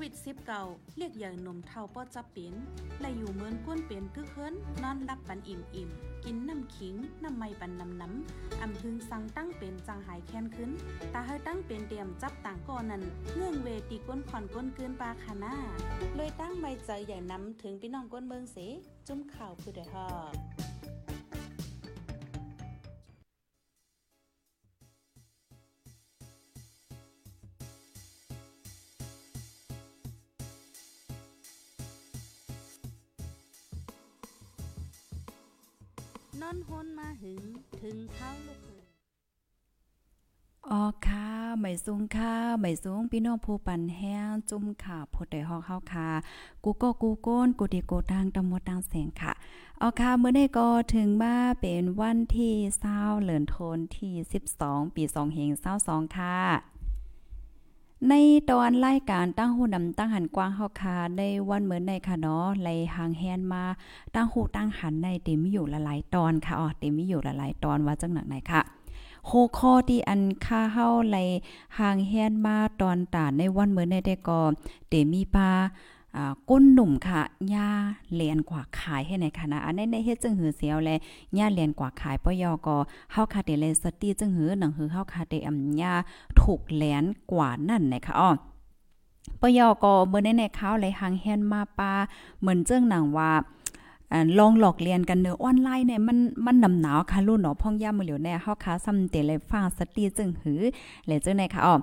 วิด -19 เรียกอย่างนมเท่าป้อจับเป็นและอยู่เหมือนก้นเป็นคือเคินนอนรับปันอิ่มอิ่มกินน้ำขิงน้ำไม่ปันน้ำน้ำอำพึงสั่งตั้งเป็นจังหายแค้นขึ้นตาให้ตั้งเป็นเตรียมจับต่างก่อนนั้นเงื่องเวตีก้นขอนก้นเกินปลาคาน่าเลยตั้งใบใจใหญ่น้ำถึงพี่น้องก้นเมืองเสจุ้มข่าวคือได้ฮอน หึงถึงเท้าลูกขึ้นอ๋อค่ะไม่สูงค่ะไม่สูงพี่น้องผู้ปันแห้งจุ่มค่ะพดได้ฮอกเฮาค่ะ กูโก้กูโก้นกูดีกูทางตำหมดดังแสงค่ะออาค่ะมื้อได้ก็ถึงมาเป็นวันที่เศร้าเหลือนโทนที่ 12 ปี2เฮง22ค่ะ ในตอนรายการตั้งหูนำตั้งหันกว้างเฮาคาในวันเหมือนในค่ะเนาะไลหางแฮนมาตั้งหูตั้งหันในเต็มอยู่หลายๆตอนค่ะอ๋อเต็มอยู่หลายๆตอนว่าจังหนักไหนค่ะโคข้อที่อันค่าเฮาไลหางแฮนมาตอนตาในวันเหมือนในแต่ก็เตมีปา ก้นหนุ่มค่ะย่าเหรียญกว่าขายให้ในคณะอันในในเฮ็ดจึงหือเสียวแลย่าเหรียญกว่าขายปยอก็เฮาคาเตเลสตีจึงหือหนังหือเฮาคาเตอำย่าถูกเหรียญกว่านั่นนะคะอ้อปยอก็เมื่อในในเขาเลยห่างแฮนมาปลาเหมือนเจ้งหนังว่าลองหลอกเรียนกันเนอะออนไลน์เนี่ยมันมันนำหนาวค่ะรุ่นเนาะพ่องย่ามือเหลียวแน่เฮาคาซ้ำเตเลยฟังสตีจึงหือและจึงในค่ะอ้อ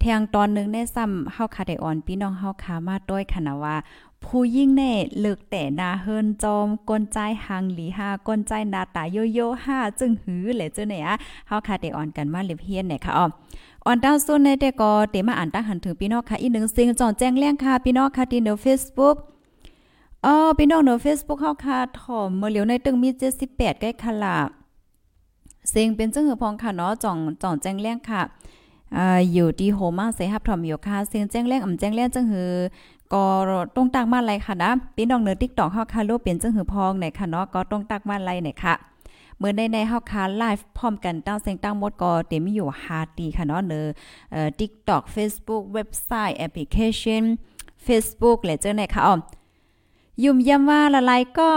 แทงตอนหนึงได้ซ้ำเฮาคาได้ออนพี่น้องเฮาคามาด้วยค่ะนว่า ผู้ยิ่งแน่เลิกแต่นาเฮินจอมกลใจหังหลีหากลใจนาตาโยโย่ห้าจึงหือและจึงเนี่ยเฮาคาได้ออนกันว่าเล็บเฮียนเนี่ยค่ะอ้อออนดาวซุนในแต่ก็เตมาอ่านตั้งหันถึงพี่น้องค่ะอีกหนึ่งสิ่งจอนแจ้งแรงค่ะพี่น้องค่ะที่ใน Facebook เออพี่น้องเนอะ Facebook เฮาค่ะถ่อมเมื่อเหลียวในตึงมี 78ใกล้ค่ะล่ะเสียงเป็นจังหือพองค่ะเนาะจ่องจ่องแจ้งแรงค่ะ อยู่ที่โฮมาเสฮับถ่อมอยู่ค่ะเสียงแจ้งแรงอ่ำแจ้งแรงจังหือก็ตรงตักมาไลค่ะนะพี่น้องเนอะ TikTok เฮาค่ะโลเป็นจังหือพองไหนค่ะเนาะก็ตรงตักมาไลไหนค่ะเมื่อในในเฮาคาไลฟ์พร้อมกันตั้งเสียงตั้งหมดก็เต็มอยู่5ตีค่ะเนาะเนอเอ่อ TikTok Facebook เว็บไซต์แอปพลิเคชัน Facebook และเจ้าไหนค่ะอ้อม ยุ่มย่ำว่าละลายก็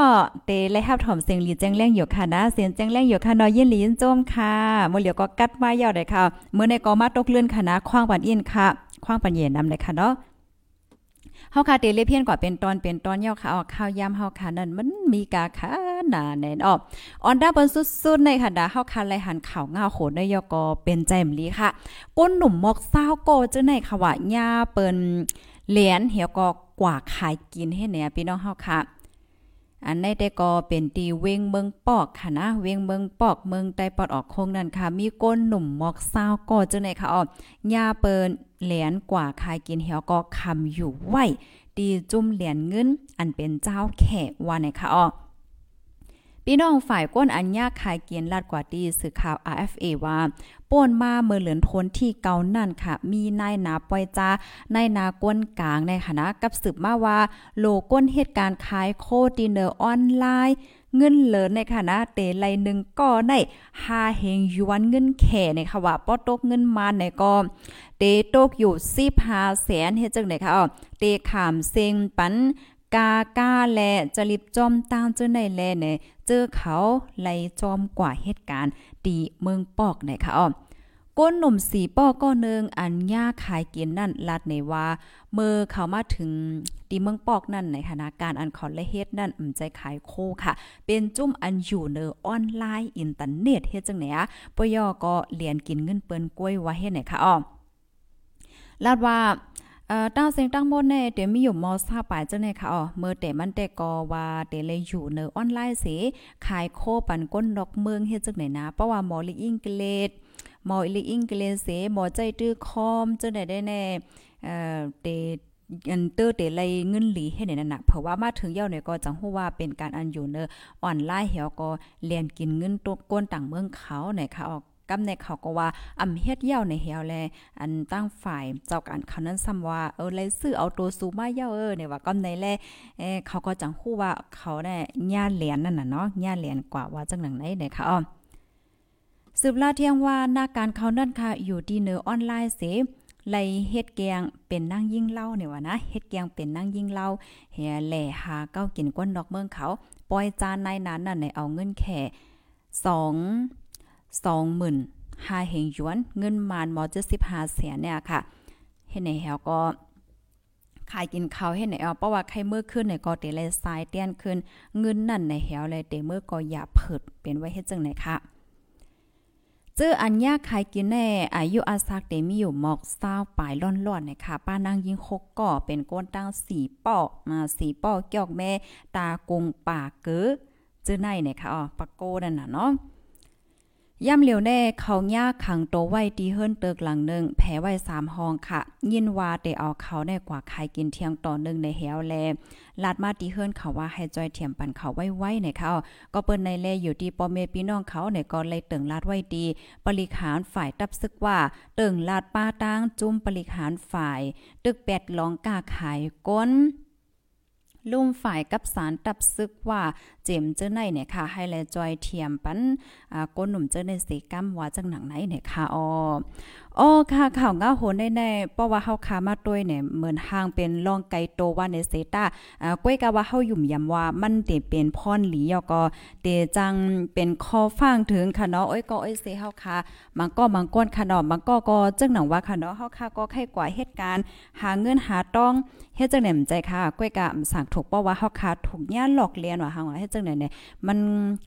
เตและฮับถอมเสียงหลีแจ้งแรงอยู่ค่ะนะเสียงแจ้งแรงอยู่ค่ะนอยินหลียินโจมค่ะมื้อเหลียวก็กัดมาเยาวได้ค่ะเมื้อในก็มาตกเลื่อนค่ะนะคว้างปันอินค่ะคว้างปันเย็นนำได้ค่ะเนาะเฮาค่ะเตเลเพียนกว่าเป็นตอนเป็นตอนเยาวค่ะออกข้าวยามเฮาค่ะนั่นมันมีกาค่ะหนาแน่นออกออนดาบนสุดๆในค่ะดาเฮาค่ะไลหันข่าวง่าโขนได้ยอก็เป็นใจมลีค่ะก้นหนุ่มมอกซาโกจังไหนค่ะว่าย่าเปิ้นเหรียญเหี่ยวก็ กว่าขายกินให้เนี่ยพี่น้องเฮาค่ะ อันในแต่ก็เป็นตีเวงเมืองปอกค่ะนะ เวงเมืองปอกเมืองใต้ปอดออกโคงนั่นค่ะ มีก้นหนุ่มมอกซาวก็จังไหนค่ะอ๋อยาเปิ้นเหรียญกว่าขายกินเหี่ยวก็คำอยู่ไว้ตีจุ่มเหรียญเงิน อันเป็นเจ้าแขว่าไหนค่ะอ๋อพี่น้องฝ่ายก้นอัญญาขายเกียนลาดกว่าดีสื่อข่าว RFA ว่า ป่นมาเมื่อเหลือนทนที่เกานั่นค่ะ มีนายนาปอยจานายนาก้นกลางในคณะกับสืบมาว่า โลก้นเหตุการณ์ขายโคดินเนอร์ออนไลน์เงินเหลินในคณะเตไลหนึ่งก็ในหาเฮงยวนเงินแข่ในค่ะว่าป้อตกเงินมาในก็เตตกอยู่15แสนเฮ็ดจังได๋ค่ะอ๋อเตขามเซ็งปัน กากาและจะรีบจอมตามเจอในแลเนี่ยเจอเขาไล่จอมกว่าเหตุการณ์ตีเมืองปอกไหนค่ะอ้อมก้นหนุ่มสีป้อก็เนึงอันย่าขายเกียนนั่นลัดในว่า เมื่อเขามาถึงตีเมืองปอกนั่นในคณะการอันขอและเฮ็ดนั่นอืมใจขายโคค่ะ เป็นจุ่มอันอยู่เนอออนไลน์อินเทอร์เน็ตเฮ็ดจังไหนอะปยอก็เรียนกินเงินเปิ้นกล้วยว่าเฮ็ดไหนค่ะอ้อลาดว่า อ่อตั้งเสียงตั้งหมดแน่เดี๋ยวมีอยู่มอซาปายจังได๋ค่ะอ๋อเมื่อแต่มันแต่ก็ว่าเตเลยอยู่เนอออนไลน์สิขายโคปันก้นดอกเมืองเฮ็ดจังไหนนะเพราะว่าหมอลิอิงเกเลดหมอลิอิงเกเลเสหมอใจตื้อคอมจังได๋ได้แน่เอ่อเตอันเตอร์เตไลเงินหลีให้ในนั้นน่ะเพราะว่ามาถึงเย้าเนี่ยก็จังฮู้ว่าเป็นการอันอยู่เนอออนไลน์เหี่ยวก็เรียนกินเงินตัวก้นต่างเมืองเขาเนี่ยค่ะออก กำในเขาก็ว่าอำเฮ็ดเย้าในเหี่ยวแลอันตั้งฝ่ายเจ้าการเขานั้นซ้ำว่าเออเลยซื้อเอาตัวสูมาเย้าเออเนี่ยว่ากำในแลเอเขาก็จังฮู้ว่าเขาได้ย่าเหรียญนั่นน่ะเนาะย่าเหรียญกว่าว่าจังหนังไหนเนี่ยค่ะอ้อสืบลาเที่ยงว่าหน้าการเขานั่นค่ะอยู่ดีเนอออนไลน์เสไลเฮ็ดแกงเป็นนั่งยิ่งเล่าเนี่ยว่านะเฮ็ดแกงเป็นนั่งยิ่งเล่าเฮียแหล่หาเก้ากินก้นดอกเมืองเขา ปล่อยจานในนั้นน่ะในเอาเงินแค่2 20,000 5เฮงหยวน เงินมานมอ75แสนเนี่ยค่ะเฮ็ดในแฮวก็ขายกินข้าวให้ไหนเอาเพราะว่าใครเมื่อขึ้นในก็เตเลยสายเตี้ยนขึ้น เงินนั่นในแหวเลยเตเมื่อก็อย่าเผิดเป็นไว้เฮ็ดจังไหนค่ะจื้ออัญญาขายกินแน่อายุอาซักเตมีอยู่หมอกเศร้าปลายล่อนๆนะคะป้านางยิงหกก่อเป็นก้นตั้งสีป้อมาสีป้อเกี่ยวแม่ ตากงป่าเก๋อจื้อในเนี่ยค่ะอ๋อปะโกนั่นน่ะเนาะ ย่ำเหลียวแน่เขาย่าขังโตไว้ตีเฮิรนเติกหลังหนึ่งแผลไว้สามห้องค่ะ ยินว่าเตเอาเขาแน่กว่าใครกินเที่ยงต่อหนึ่งในแหวแลลาดมาตีเฮิรนเขาว่าให้จอยเทียมปันเขาไว้ไว้ในเขาก็เปิ้นในแลอยู่ที่ปอเมพี่น้องเขาเนี่ยก็เลยเติงลาดไว้ดีปริขารฝ่ายตับซึกว่า เติงลาดป้าตั้งจุ้มปริขารฝ่าย ตึกแปดลองกาขายก้นลุ่มฝ่ายกับสารตับซึกว่าเจมเจ้าในเนี่ยค่ะ ให้แลจอยเทียมปันอ่าก้นหนุ่มเจ้าในสีกัมว่าจังหนังไหนเนี่ยค่ะอ๋ออ๋อค่ะข่าวง้าโหนแน่ๆเพราะว่าเฮาคามาต้วยเนี่ยเหมือนห่างเป็นรองไกโตว่าในเซตาอ่าก้อยกะว่าเฮายุ่มยำว่ามันเตเป็นพรหลียก็เตจังเป็นคอฟังถึงค่ะเนาะโอ้ยก็โอ้ยเซเฮาคามันก็มังก้นค่ะเนาะมันก็ก็จังหนังว่าค่ะเนาะเฮาคาก็ไข้กว่าเหตุการณ์ หาเงินหาต้องเฮ็ดจังได๋ใจค่ะก้อยกะสั่งถูกเพราะว่าเฮาคาถูกย่าหลอกเลียนว่าเฮาเฮ็ดจังไหนเนี่ยมัน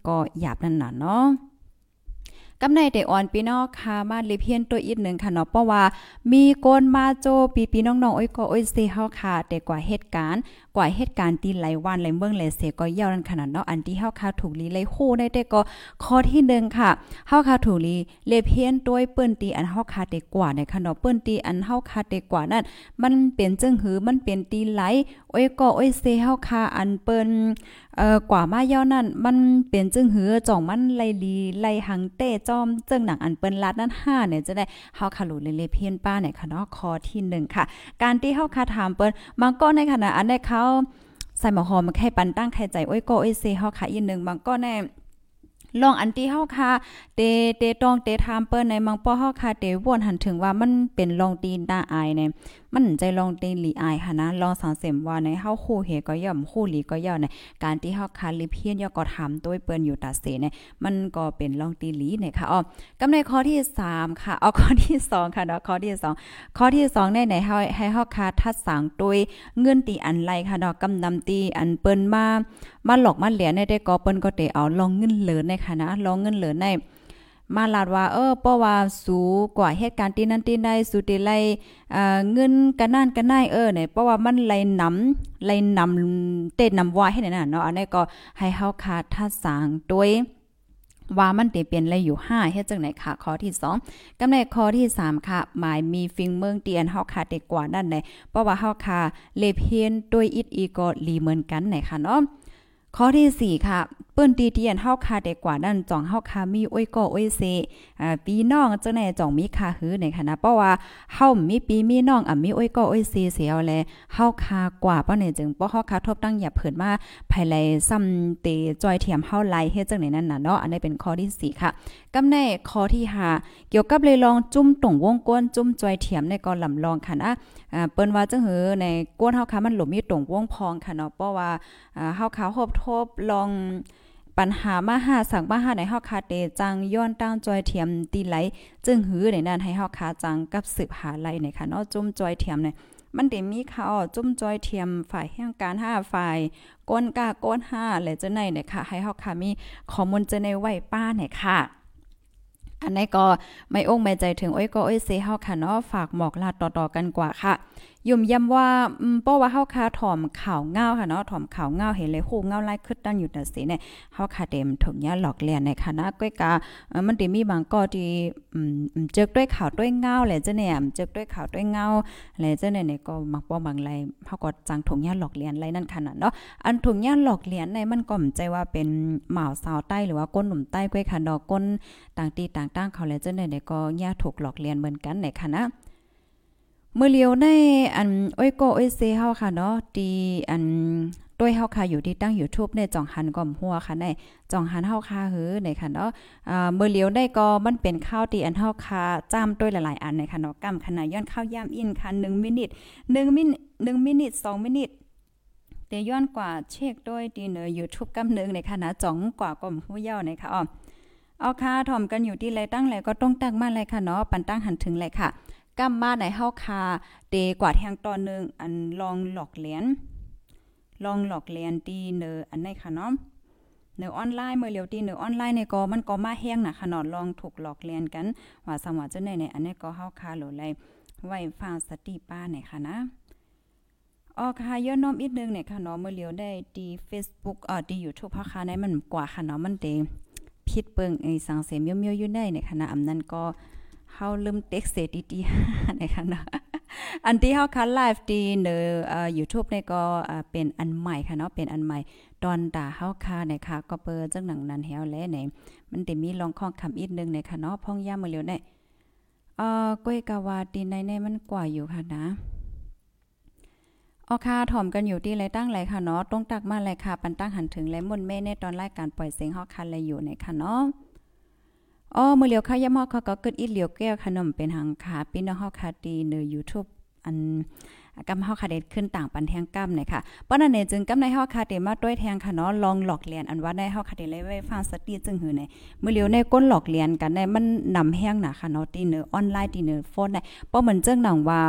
ก็หยาบนั่นน่ะเนาะกำในเดอ่อนพี่น้องค่ะมาลิเพียนตัวอีกหนึ่งค่ะเนาะเพราะว่ามีโกนมาโจปีพี่น้องๆอ้อยก็อ้อยเซเฮาค่ะแต่กว่าเหตุการณ์ กว่าเหตุการณ์ตีหลายวันหลายเมืองหลายเสก็ยาวนั้นขนาดเนาะอันที่เฮาค่ะถูกลีเลยคู่ได้แต่ก็ข้อที่1ค่ะเฮาค่ะถูกลีเลเพียนด้วยเปิ้นตีอันเฮาค่ะแต่กว่าในค่ะเนาะเปิ้นตีอันเฮาค่ะแต่กว่านั้นมันเป็นจึงหือมันเป็นตีไหลอ้ยก็โอ้ยเซเฮาค่ะอันเปิ้นเอ่อกว่ามาย่อนั่นมันเป็นจึงหือจ่องมันไลลีไลหังเต้จอมจึงหนังอันเปิ้นลัดนั้น5เนี่ยจะได้เฮาคาหลูเลเลเพียนป้าเนี่ยค่ะเนาะข้อที่1ค่ะ การที่เฮาคาถามเปิ้นบางก็ในขณะอันได้เขาใส่หมอหอมาแค่ปันตั้งไข่ใจโอ้ยโก็โอ้ยเซเฮาค่ะอีกนึงบางก็แน่ลองอันที่เฮาค่ะเตเตตองเตทามเปิ้นในมังป้อเฮาค่ะเตวนหันถึงว่ามันเป็นลองตีนตาอายเนี่ย มันใจลองตีนหลีอายค่ะนะลองสังเสมว่าในเฮาคู่เฮก็ย่อมคู่หลีก็ย่อในการที่เฮาค่ะลิเพียนย่อก็ถามตัวเปิ้นอยู่ตาเสเนี่ยมันก็เป็นลองตีหลีเนี่ยค่ะอ๋อกำในข้อที่ 3 ค่ะเอาข้อที่ 2 ค่ะเนาะข้อที่ 2 ข้อที่2ในไหนเฮาให้เฮาค่ะทัดสังตัวยเงินตีอันไรค่ะเนาะกำนำตีอันเปิ้นมามาหลอกมาเหลียในได้ก็เปิ้นก็เตเอาลองเงินเหลือในค่ะนะลองเงินเหลือใน มาลาดว่าเออเพราะว่าสูกว่าเหตุการณ์ที่นั้นที่ใดสูติไลเอ่อเงินกันนั่นกันนายเออเนี่ยเพราะว่ามันไหลนำไหลนำเต้นนำว่าให้นั่นน่ะเนาะอันนี้ก็ให้เฮาคาทัดสางด้วยว่ามันเตเป็นอะไรอยู่5เฮ็ดจังไหนค่ะข้อที่ 2กำในข้อที่ 3 ค่ะ หมายมีฟิงเมืองเตียนเฮาค่ะเด็กกว่านั่นไหนเพราะว่าเฮาค่ะเลเพียนด้วยอิดอีก็ลีเหมือนกันไหนค่ะเนาะ ข้อที่ 4 ค่ะ เปิ้นตีเตียนเฮาคาได้กกว่านั้นจ่องเฮาคามีอ้อยก็อ้อยเซอ่าปีน้องจังไหนจ่องมีคาหือในคณะเพราะว่าเฮามีปีมีน้องอะมีอ้อยก็อ้อยเซเสียวแลเฮาคากว่าเป้าเนี่ยจึงบ่เฮาคาทบตั้งอย่าเผินมาภายไลซ้ำเตจอยเทียมเฮาไลเฮ็ดจังไหนนั่นน่ะเนาะอันนี้เป็นข้อที่ 4 ค่ะกำในข้อที่5เกี่ยวกับเลยลองจุ่มตรงวงกวนจุ่มจอยเทียมในกอนลำลองค่ะนะอ่าเปิ้นว่าจังหือในก้นเฮาคามันหลบมีตรงวงพองค่ะเนาะเพราะว่าอ่าเฮาคาฮบทบลองปัญหามาหาสั่งมาหาในเฮาคาเตจังย้อนตั้งจอยเทียมตีไหล จึงหือในนั้นให้เฮาคาจังกับสืบหาไหลในค่ะเนาะจุ่มจอยเทียมเนี่ยมันได้มีข่าวจุ่มจอยเทียมฝ่ายแห่งการห้าฝ่ายก้นกาก้นห้าและจะไหนเนี่ยค่ะ ให้เฮาคามีข้อมูลจะในไว้ป้าเนี่ยค่ะ อันนี้ก็ไม่อ้งไม่ใจถึง โอ้ยก็โอ้ยเซเฮาค่ะเนาะฝากหมอกลาต่อๆกันกว่าค่ะ ยุ่มย้ำว่าอืมเพราะว่าเฮาคาถ่อมข่าวเงาค่ะเนาะถ่อมข่าวเงาเห็นเลยฮู้เงาไล่ขึ้นตั้งอยู่แต่สิเนี่ยเฮาคาเต็มถุงยาหลอกเลียนในคณะก้อยกามันติมีบางก็ที่อืมเจอด้วยข่าวด้วยเงาแหละจ้ะเนี่ยเจอด้วยข่าวด้วยเงาแหละจ้ะเนี่ยก็มักบ่บางไรเฮาก็จังถุงยาหลอกเลียนไรนั่นขนาดเนาะอันถุงยาหลอกเลียนในมันก็มใจว่าเป็นหมาสาวใต้หรือว่าก้นหนุ่มใต้ก้อยค่ะดอกก้นต่างตีต่างตั้งเขาแหละจ้ะเนี่ยก็ย่าถูกหลอกเลียนเหมือนกันในคณะ เมื่อเลียวในอันอ้อยโกอ้อยเซเฮาค่ะเนาะตีอันด้วยเฮาค่ะอยู่ที่ตั้ง YouTube ในจ่องหันก่อมหัวค่ะในจ่องหันเฮาค่ะหือในค่ะเนาะอ่าเมื่อเลียวได้ก็มันเป็นข้าวตีอันเฮาค่ะจ้ำด้วยหลายๆอันในค่ะเนาะกำขนาดย้อนข้าวย่ำอินค่ะ1มินิท1มินิ1มินิ2มินิเตย้อนกว่าเช็คด้วยตีเนอ YouTube กำนึงในค่ะนะจ่องกว่าก่อมหัวเย้าในค่ะอ้อเอาค่ะถ่อมกันอยู่ที่ไรตั้งไรก็ต้องตั้งมาเลยค่ะเนาะปันตั้งหันถึงเลยค่ะ กำมมาในเฮาคาเตกว่าแทงตอนนึงอันลองหลอกเหรียญลองหลอกเหรียญตีเนออันไหนค่ะเนาะเนอออนไลน์เมื่อเร็วตีเนอออนไลน์เนี่ยก็มันก็มาแห้งนะค่ะเนาะลองถูกหลอกเรียนกันว่าสมว่าจังได๋ในอันนี้ก็เฮาคาโหลไลไว้ฟังสติป้าไหนค่ะนะออค่ะย้อนน้อมอีกนึงเนี่ยค่ะเนาะเมื่อเร็วได้ดี Facebook อ่อดี YouTube พาค่ะในมันกว่าค่ะเนาะมันเตผิดเปิงไอ้สังเสมเมียวๆอยู่ได้เนี่ยค่ะนะอำนั้นก็ เฮาลืมเต็กเสดีๆนะคะเนาะอันที่เฮาคันไลฟ์ดีเนอเอ่อ YouTube นี่ก็เป็นอันใหม่ค่ะเนาะเป็นอันใหม่ตอนตาเฮาคานะคะก็เปิดจังหนังนั้นแฮวแลไหนมันได้มีลองข้องคำอีกนึงในค่ะเนาะพ่องย่ามื้อเร็วได้เอ่อก้อยกาวาตีในในมันกว่าอยู่ค่ะนะออค่ะถ่อมกันอยู่ที่ไรตั้งไรค่ะเนาะต้องตักมาไรค่ะปันตั้งหันถึงและมุนเม่ในตอนรายการปล่อยเสียงเฮาคันเลยอยู่ในค่ะเนาะ อ๋อมื้อเหลียวค่ะยามเฮาเขาก็เกิดอีเหลียวแก้วขนมเป็นหังขาพี่น้องเฮาค่ะดีใน YouTube อันกำเฮาค่ะได้ขึ้นต่างปันแทงกำนะคะเพราะนั้นเนี่ยจึงกำในเฮาค่ะได้มาด้วยแทงค่ะเนาะลองหลอกเลียนอันว่าได้เฮาค่ะได้เลยไว้ฟังสติจึงหือในมื้อเหลียวในก้นหลอกเลียนกันได้มันนำแห้งน่ะค่ะเนาะตีเนอออนไลน์ตีเนอโฟนได้เพราะเหมือนเจ้งหนังว่า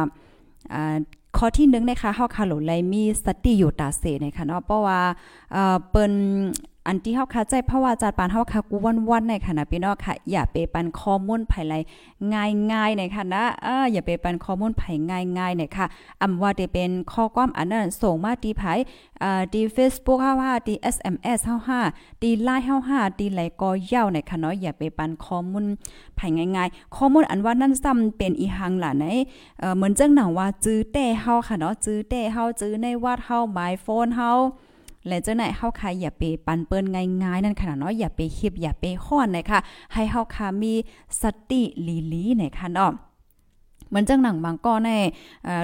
อ่าข้อที่1นะคะเฮาค่ะโหลไลมีสติอยู่ตาเสนะคะเนาะเพราะว่าเอ่อเปิ้น อันที่เฮาคาใจเพราะว่าจัดปานเฮาคากูวันๆในค่ะนะพี่น้องค่ะ อย่าไปปันข้อมูลไผไลง่ายๆในค่ะนะเอออย่าไปปันข้อมูลไผง่ายๆในค่ะอำว่าได้เป็นข้อความอันนั้นส่งมาที่ไผอ่าที่ Facebook เฮาว่าที่ SMS เฮาว่าที่ LINE เฮาว่าที่ไหลก็ยาวในค่ะเนาะอย่าไปปันข้อมูลไผง่ายๆ ข้อมูลอันว่านั้นซ้ำเป็นอีหังล่ะในเอ่อเหมือนจังหนังว่าจื้อแต่เฮาค่ะเนาะจื้อแต่เฮาจื้อในวัดเฮาหมายโฟนเฮา และเจ้าไหนเฮาคาอย่าไปปันเปิ้นง่ายๆ นั่นขนาดเนาะอย่าไปคิดอย่าไปห้อนนะคะให้เฮาคามีสติลีลีนะคะเนาะเหมือนจังหนังบางก้อใน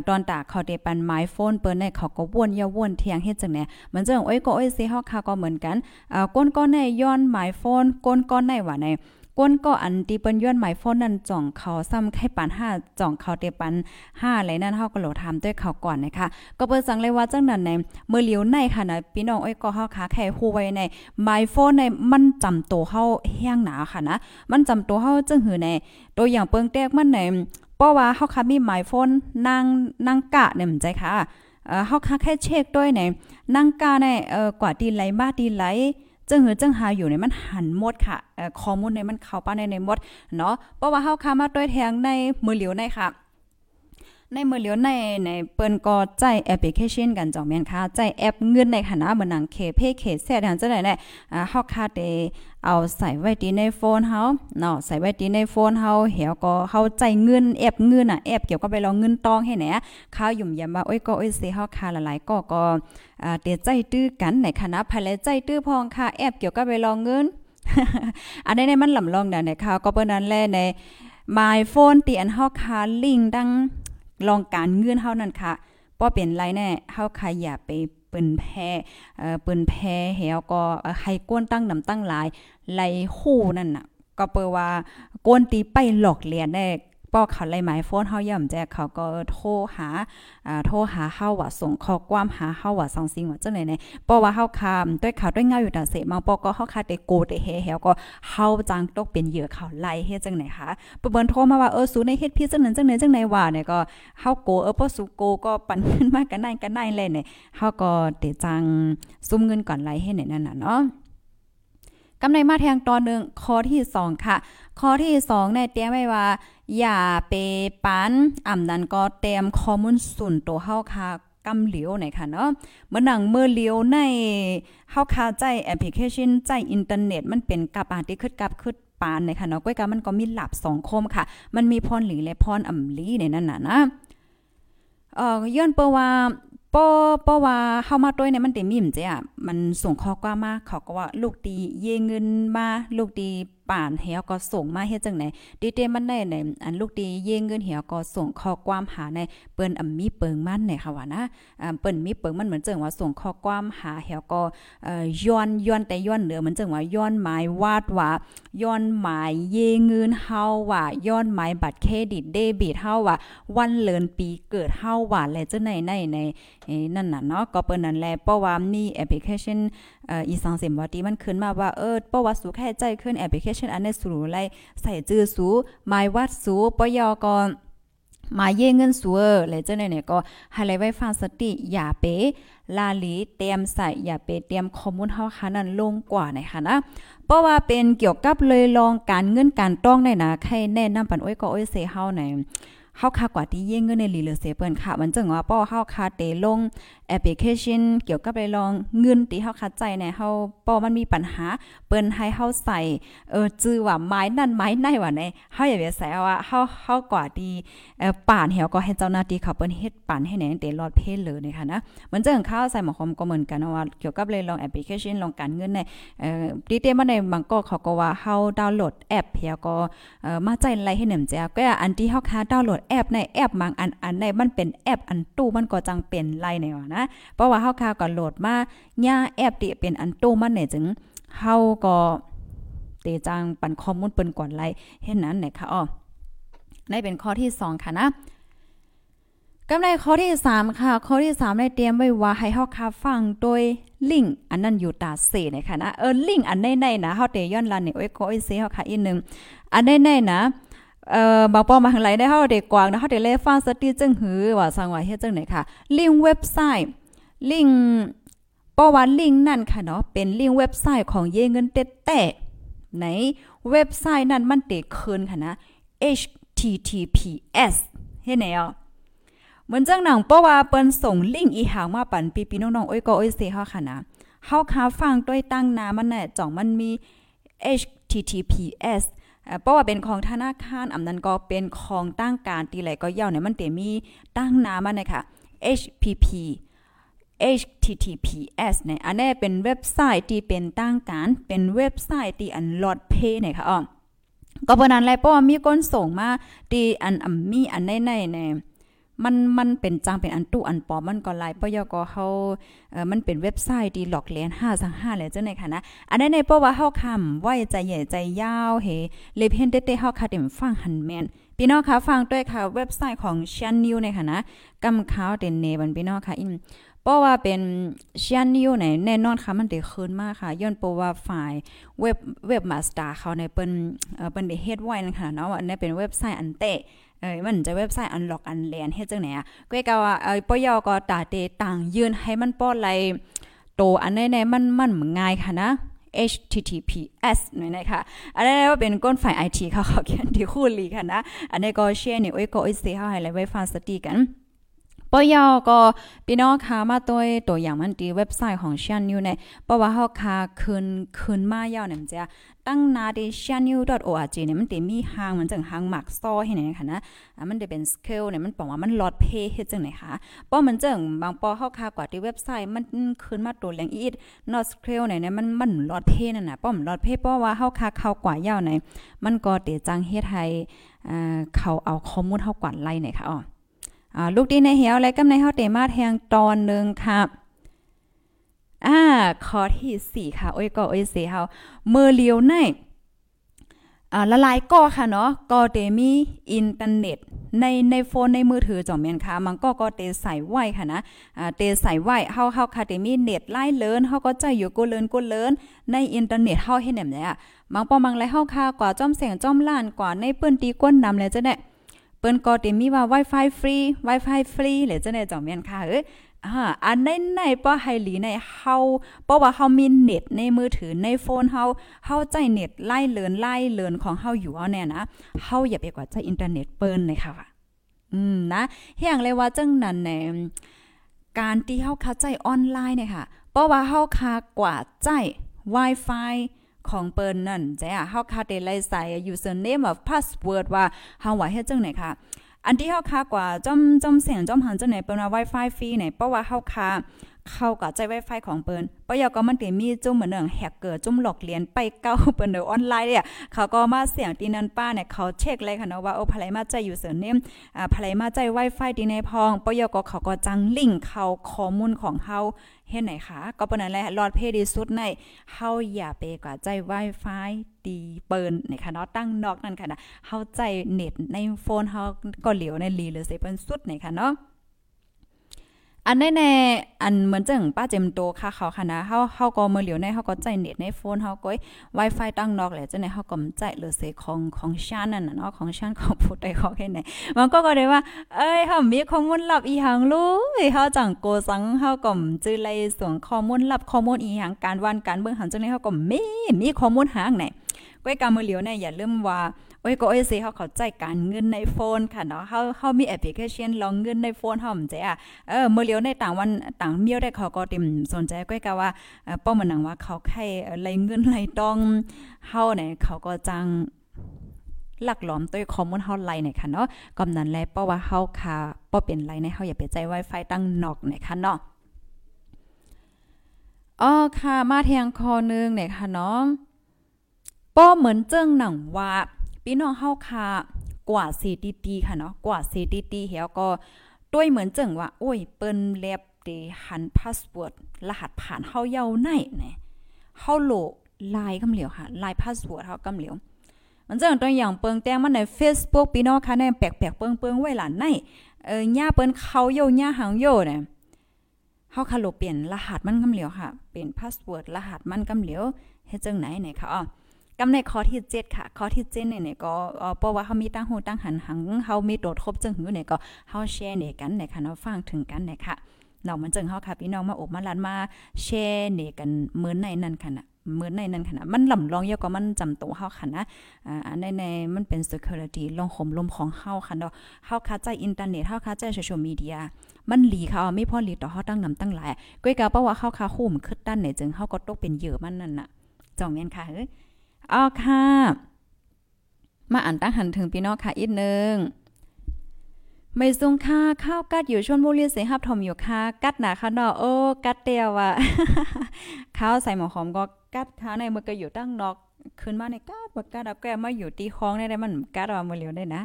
ตอนตากเขาเดปันไม้โฟนเปิ้นในเขาก็วนยาวนเทียงเฮ็ดจังเนี่ยเหมือนจังโอ้ยก็โอ้ยสิเฮาคาก็เหมือนกันก้นก้อนในย้อนไม้โฟนก้นก้อนในว่าใน ก้นก็อันที่เปิ้นย้อนหมายโฟนนั่นจ่องเขาซ้ำให้ปัน5จ่องเขาเตปัน5อะไรนั่นเฮาก็โหลถาด้วยเขาก่อนนะคะ ก็เปิ้นสังเลยว่าจังนั้นในเมื่อเลียวในค่ะนะพี่น้องอ้อยก็เฮาคาแค่ฮู้ไว้ในหมายโฟนในมันจำโตเฮาแห้งหนาค่ะนะ มันจำโตเฮาจังหือในตัวอย่างเปิงแตกมันในเพราะว่าเฮาคามีหมายโฟนนางนางกะเนี่ยมันใจค่ะเอ่อเฮาคาแค่เช็คด้วยในนางกะในเอ่อกว่าดีไหลมาดีไหล จังหือจังหาอยู่ในมันหันหมดค่ะเอ่อข้อมูลในมันเข้าป้าในในหมดเนาะเพราะว่าเฮาคามาด้วยแทงในมือเหลียวในค่ะ ในมือเหลียวในในเปิ้นก็ใจแอปพลิเคชันกันจองแม่นค่ะใจแอปเงินในคณะเหมือนหนังเคเพเคแซ่ดังจังได๋เนี่ยอ่าเฮาคาเตเอาใส่ไว้ที่ในโฟนเฮาเนาะใส่ไว้ที่ในโฟนเฮาเหี่ยวก็เฮาใจเงินแอปเงินน่ะแอปเกี่ยวกับไปรองเงินตองให้แหนข้าวยุ่มยำว่าโอ้ยก็โอ้ยสิเฮาคาหลายๆก็ก็อ่าเตใจตื้อกันในคณะภายในใจตื้อพองค่ะแอปเกี่ยวกับไปรองเงินอันนี้ในมันลำลองนะในข่าวก็เปิ้นนั้นแลใน My phone ตีอันเฮาคาลิงดัง ลองการเงื่อนเฮานั่นค่ะบ่เป็นไรแน่เฮาใครอย่าไปเปิ้นแพ้เอ่อเปิ้นแพ้เหี่ยวก็ให้ก้นตั้งนำตั้งหลายไหลคู่นั่นน่ะก็เปิว่าก้นตีไปหลอกเลียนได้ ปอกเขาไล่หมายโฟนเฮาย่ำแจกเขาก็โทรหาอ่าโทรหาเฮาว่าส่งข้อความหาเฮาว่าส่งสิ่งว่าจังได๋เนี่ยเพราะว่าเฮาคามด้วยเขาด้วยเงาอยู่แต่เสมาปอก็เฮาคาได้โกได้เฮเฮก็เฮาจังตกเป็นเหยื่อเขาไล่เฮ็ดจังไหนคะปเบิ่นโทรมาว่าเออสูในเฮ็ดพี่จังนั้นจังไหนจังไหนว่าเนี่ยก็เฮาโกเออพอสูโกก็ปั่นขึ้นมากันได้กันได้เลยเนี่ยเฮาก็เตจังซุ่มเงินก่อนไล่เฮ็ดเนี่ยนั่นน่ะเนาะ กำในมาแทงตอนหนึ่งข้อที่สองค่ะ ข้อที่สองในเตรียไว้ว่า อย่าเปปันอ่ำนั้นก็เตรียมข้อมูลส่วนตัวเฮาค่ะกำเหลียวไหนค่ะเนาะเมื่อหนังเมื่อเลียวในเฮาคาใจแอปพลิเคชันใจอินเทอร์เน็ตมันเป็นกับอาที่ขึ้นกับขึ้นปานในค่ะเนาะก้อยกามันก็มีหลับสองคมค่ะ มันมีพรหลีและพรอ่ำลีในนั้นน่ะนะเอ่อย้อนเปว่าป้อป้อว่าเฮามาต้วยเนี่ยมันเต็มมิ่มเจ้ะ มันส่งข้อความมาเขาก็ว่าลูกตีเยเงินมาลูกตีป่านเหี่ยวก็ส่งมาเฮ็ดจังไหนดีเตมันได้ในอันลูกตีเยเงินเหี่ยวก็ส่งข้อความหาในเปิ้นอำมีเปิงมันในค่ะว่านะอ่าเปิ้นมีเปิงมันเหมือนจังว่าส่งข้อความหาเหีวก็เอ่อย้อนย้อนแต่ย้อนเหนือเหมือนจังว่าย้อนหมายวาดว่าย้อนหมายเยเงินเฮาว่าย้อนหมายบัตรเครดิตเดบิตเฮาว่าวันเลินปีเกิดเฮาว่าและจังไหนในในนั่นน่ะเนาะก็เปิ้นนั่นแหละเพราะว่ามีแอปพลิเคชันเอ่ออีสังเสมว่าที่มันขึ้นมาว่า เออเพราะว่าสูแค่ใจขึ้นแอปพลิเคชันอันนี้สูไลใส่จื้อสูหมายวัดสูปยอก็มาเย่เงินสัวเลยเจ้าเนี่ยก็ให้เลยไว้ฟังสติ อย่าเปลาลีเตรียมใส่อย่าเปเตรียมข้อมูลเฮาค่ะนั้นลงกว่านะคะนะเพราะว่าเป็นเกี่ยวกับเลยลองการเงินการต้องได้นะใครแนะนำปันอ้อยก็อ้อยเสเฮาในเฮาค่ากว่าที่เย่งเงินในลีเลเซเปิ้นค่ะ มันจังว่าป้อเฮาค่าเตลง แอปพลิเคชันเกี่ยวกับไปลองเงินที่เฮาคัดใจเนี่ยเฮาป้อมันมีปัญหา เปิ้นให้เฮาใส่เออจื้อว่าไม้นั่นไม้ไหนว่าในเฮาอย่าไปใส่ว่าเฮาเฮากว่าดีเอ่อป่านเฮาก็ให้เจ้าหน้าที่เขาเปิ้นเฮ็ดป่านให้แหน่เตลอดเพศเลยนะคะนะมันจังข้าวใส่หมอคอมก็เหมือนกันว่าเกี่ยวกับเลยลองแอปพลิเคชันลองการเงินในเอ่อดีเตมาในบางก็เขาก็ว่าเฮาดาวน์โหลดแอปเฮาก็เอ่อมาใจไลให้หนำจ้ก็อันที่เฮาคาดาวน์โหลดแอปในแอปบางอันอันในมันเป็นแอปอันตู้มันก็จังเป็นไลในว่านะเพราะว่าเฮาคาวก็โหลดมาย่าแอปที่เป็นอันโตมันเนี่ยจึงเฮาก็เตจังปันข้อมูลเปิ้นก่อนไลเห็นนั้นนะคะอ๋อในเป็นข้อที่ 2 ค่ะนะกำไรข้อที่ 3 ค่ะ ข้อที่ 3 ได้เตรียมไว้ว่าให้เฮาคาฟังโดยลิงก์อันนั้นอยู่ตาเสนะคะนะเออลิงก์อันในๆนะเฮาเตย้อนลันนี่โอ้ยก็อ้ยเซเฮาค่ะอีกนึงอันในๆนะ เอ่อบางปอมาทางไหลได้เฮาเด็กกวางนะเฮาได้เลฟังสติจึงหือว่าสังว่าเฮ็ดจังไหนค่ะลิงก์เว็บไซต์ลิงก์ป้อว่าลิงก์นั่นค่ะเนาะเป็นลิงก์เว็บไซต์ของเยเงินเต็แต่ในเว็บไซต์นั้นมันเตะคืนค่ะนะ https เฮ็ดแนวเหมือนจังหนังเพราะว่าเปิ้นส่งลิงก์อีหางมาปั่นปีๆน้องๆโอ้ยก็โอ้ยเซเฮาค่ะนะเฮาคาฟังด้วยตั้งนามันน่จ่องมันมี https เพราะว่าเป็นของธนาคารอำนั้นก็เป็นของตั้งการตีไหลก็ยาเนี่ยมันเตมีตั้งนามันนะคะ HPP https เนี่ยอันนี้เป็นเว็บไซต์ที่เป็นตั้งการ เป็นเว็บไซต์ที่อันลอดเพย์เนี่ยค่ะอ๋อก็เพราะนั้นแหละเพราะว่ามีคนส่งมาที่อันมีอันในในเนี่ย มันมันเป็นจังเป็นอันตู้อันปอมมันก็หลายปยก็เฮาเอ่อมันเป็นเว็บไซต์ที่หลอกเลียน5สัง5แล้วจังได๋ค่ะนะอันนั้นในเพราะว่าเฮาคำไว้ใจใหญ่ใจยาวเฮเลยเพ่นเต้ๆเฮาคาเต็มฟังหันแม่นพี่น้องคะฟังด้วยค่ะเว็บไซต์ของ Channel ในค่ะนะกำข่าวเด่นเนบันพี่น้องค่ะอินเพราะว่าเป็นเชียนนิวไหนแน่นอนค่ะมันได้คืนมากค่ะย้อนเพราะว่าฝ่ายเว็บเว็บมาสเตอร์เขาในเปิ้นเอ่อเปิ้นได้เฮ็ดไว้นั่นค่ะเนาะว่าอันนี้เป็นเว็บไซต์อันเตะ เอ้ยมันจะเว็บไซต์อันล็อกอันแลนเฮ็ดจังไหนอะก็ก็ว่าเอ้ยปยอก็ตาเตต่างยืนให้มันป้อไลโตอันไหนๆมันมันง่ายค่ะนะ https หน่อยนะคะอันนี้ว่าเป็นก้นฝ่าย IT เขาเขาเขียนที่คู่ลีค่ะนะ อันนี้ก็แชร์นี่โอ้ยก็โอ้ยเสียให้ไว้ฟังสติกัน ปยอก็พี่น้องค่ะมาตัวตัวอย่างมันดีเว็บไซต์ของชันยูเนี่ยเพราะว่าเฮาค่ะคืนคืนมาเยาวเนี่ยมันจะตั้งนาดิ channel.org เนี่ยมันเตมีหางเหมันจังหางหมักซอให้ไหนค่ะนะมันได้เป็นสเกลเนี่ยมันบอกว่ามันลอดเพเฮ็ดจังไหนคะเพราะมันจังบางปอเฮาค่ะกว่าที่เว็บไซต์มันคืนมาตัวแรงอีด not scale เนี่ยมันมันลอดเพนั่นน่ะป้อมลอดเพเพราะว่าเฮาค่ะเข้ากว่าเยาวไหนมันก็เตจังเฮ็ดให้อ่าเขาเอาข้อมูลเฮากว่าไล่ไหนค่ะอ๋อ อ่าลูกดีในเหี่ยวและกำในเฮาเตมาแทงตอนนึงค่ะอ่าข้อที่ 4 ค่ะ โอ้ยก็โอ้ยเสเฮาเมื่อเลียวในอ่าละลายก็ค่ะเนาะก็เตมีอินเทอร์เน็ตในในโฟนในมือถือจ่อมแม่นค่ะ มันก็ก็เตใส่ไว้ค่ะนะอ่าเตใส่ไว้เฮาเฮาค่ะเตมีเน็ตไล่เลินเฮาก็ใจอยู่กูเลินกูเลินในอินเทอร์เน็ตเฮาเฮ็ดแนมเนี่ยบางปอมังไรเฮาค่ะกว่าจ้อมแสงจ้อมล้านกว่าในเปิ้นตีก้นนำแล้วจะได้ เปิ้นก็เต็มมีว่า Wi-Fi ฟรี Wi-Fi ฟรีหรือจะได้จ่อมแม่นค่ะเอ้อ่าอันในในป้อไฮหลีในเฮาเพราะว่าเฮามีเน็ตในมือถือในโฟนเฮาเฮาใจเน็ตไล่เลินไล่เลินของเฮาอยู่เอาแน่นะเฮาอย่าไปกว่าใจอินเทอร์เน็ตเปิ้นเลยค่ะอืมนะเฮียงเลยว่าจังนั้นแหนการที่เฮาเข้าใจออนไลน์เนี่ยค่ะเพราะว่าเฮาคากว่าใจ Wi-Fi ของเปิ้นนั่นใจ้ะเฮาคาได้ไลใส่ username of password ว่าเฮาว่าเฮ็ดจังไหนค่ะอันที่เฮาคากว่าจอมจอมเสียงจอมหันจังไหนเปิ้นว่า Wi-Fi ฟรีเนี่ยเพราะว่าเฮาคาเข้ากับใจ Wi-Fi ของเปิ้นปยก็มันติมีจุ่มเหมือนแฮกเกอร์จุ่มหลอกเลียนไปเก้าเปิ้นเดอออนไลน์เนี่ยเขาก็มาเสียงตีนันป้าเนี่ยเขาเช็คเลยค่ะเนาะว่าโอ้ภายมาใจอยู่เสริมเนมอ่าภายมาใจ Wi-Fi ตีในพองปยก็เขาก็จังลิงก์เข้าข้อมูลของเฮา เฮ็ดไหนคะก็ปนนั้นแหละรอดเพดีสุดในเฮาอย่าไปกว่าใจ Wi-Fi ตีเปิ้นนะค่ะเนาะตั้งนอกนั่นค่ะนะเฮาใจเน็ตในโฟนเฮาก็เหลียวในลีหรือสิเปิ้นสุดนะค่ะเนาะ อันแน่ๆอันเหมือนจังป้าเจมโตค่ะเขาค่ะนะเฮาเฮาก็มือเหลียวในเฮาก็ใจเน็ตในโฟนเฮาก็ Wi-Fi ตั้งนอกแหละจังได๋เฮาก็ใจหรือเสของของชานั่นน่ะเนาะของชานของผู้ใดเขอแค่ไหนมันก็ก็ได้ว่า เอ้ยเฮามีข้อมูลลับอีหังรู้เฮาจังโกสังเฮาก็จื้อไลส่วนข้อมูลลับข้อมูลอีหังการวันการเบิ่งหันจังได๋เฮาก็มีมีข้อมูลหางไหนก้อยการมือเหลียวเนี่ยอย่าลืมว่า โอ้ยก็โอ้ยสิเขาเข้าใจการเงินในโฟนค่ะเนาะเฮาเฮามีแอปพลิเคชันลองเงินในโฟนเฮาจ้ะเออเมื่อเลียวในต่างวันต่างเมียวได้เขาก็ติมสนใจก้อยก็ว่าเป้อมันนังว่าเขาใครไหลเงินไหลต้องเฮาเนี่ยเขาก็จังหลักหลอมตัวข้อมูลเฮาไลเนี่ยค่ะเนาะกำนั้นแลเพราะว่าเฮาค่ะบ่เป็นไรในเฮาอย่าไปใจ Wi-Fi ตั้งนอกเนี่ยค่ะเนาะอ๋อค่ะ มาเทียงคอนึงเนี่ยค่ะเนาะป้อเหมือนเจิ้งหนังว่า พี่น้องเฮาค่ะกว่า CTT ค่ะเนาะกว่า CTT เฮียก็ด้วยเหมือนเจิงว่า โอ้ย เปิ้นแลบเดหันพาสเวิร์ดรหัสผ่านเฮาเยาไหนเนี่ยเฮาโหลลายกำเหลียวค่ะลายพาสเวิร์ดเฮากำเหลียวมันเจิงตัวอย่างเปิงแต้งมันใน Facebook พี่น้องค่ะแน่แปลกๆเปิงๆไว้หลานในเออย่าเปิ้นเขาโยย่าหางโยเนี่ยเฮาคาโลเปลี่ยนรหัสมันกำเหลียวค่ะ เป็นพาสเวิร์ดรหัสมันกำเหลียวเฮ็ดจังไหนเนี่ยค่ะอ๋อ กำในข้อที่7ค่ะข้อที่7เนี่ยก็เพราะว่าเฮามีตั้งหูตั้งหันหังเฮามีโดดครบจึงหือเนี่ยก็เฮาแชร์เนี่ยกันเนี่ยค่ะเนาะฟังถึงกันเนี่ยค่ะเนาะมันจึงเฮาค่ะพี่น้องมาอบมาลันมาแชร์เนี่ยกันเหมือนในนั้นค่ะนะเหมือนในนั้นค่ะนะมันลำลองเยอะก็มันจำตัวเฮาค่ะนะอ่าในในมันเป็น security ลองห่มลมของเฮาค่ะเนาะเฮาค่ะใจอินเทอร์เน็ตเฮาค่ะใจโซเชียลมีเดียมันหลีเขาไม่พอหลีต่อเฮาตั้งนำตั้งหลายก้อยกาเพราะว่าเฮาค่ะคุ้มขึ้นด้านไหนจึงเฮาก็ตกเป็นเหยื่อมันนั่นน่ะจองแม่นค่ะเฮ้ย อ๋อค่ะ มาอ่านตั้งหันถึงพี่น้องค่ะอีกนึงไม่ซุงค่าข้าวกัดอยู่ชนบุรีเสียหับถมอยู่ค่ะ กัดหนาค่ะนาะโอ้กัดเตียวอะข้าวใส่หมอหอมก็กัดข้าในมือก็อยู่ตั้งนอกขึ้นมาในกัดบ่กัดเอาแก้มาอยู่ตีคองได้ได้มันกัดเอามือเหลียวได้นะ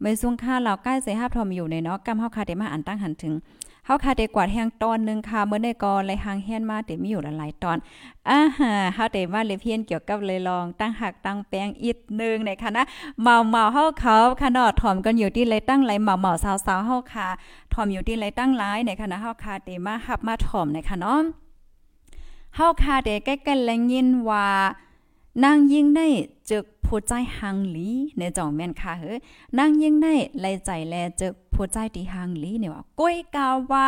ไม่ซุงค่าเราใกล้เสียหับถมอยู่ในเนาะกำเฮาคาเดมาอ่านตั้งหันถึง เฮาค่ะได้กวาดแห้งตอนนึงค่ะเมื่อได้กอเลยหางเฮียนมาแต่มีอยู่หลายตอนอ่าฮะเฮาได้มาเลยเพียนเกี่ยวกับเลยลองตั้งหักตั้งแปลงอีกนึงในค่ะนะเมาเมาเฮาเขาค่ะเนาะถ่อมกันอยู่ที่เลตั้งไหลเมาเมาสาวๆเฮาค่ะถ่อมอยู่ที่เลตั้งหลายในค่ะนะเฮาค่ะได้มาหับมาถ่อมในค่ะเนาะเฮาค่ะได้ใกล้ๆแลยินว่า นางยิ่งได้จึกผู้ใจหังหลีในจ่องแม่นค่ะเฮ้นางยิ่งได้ไล่ใจแลจึกผู้ใจที่หังหลีเนี่ยว่าก้อยกาวว่า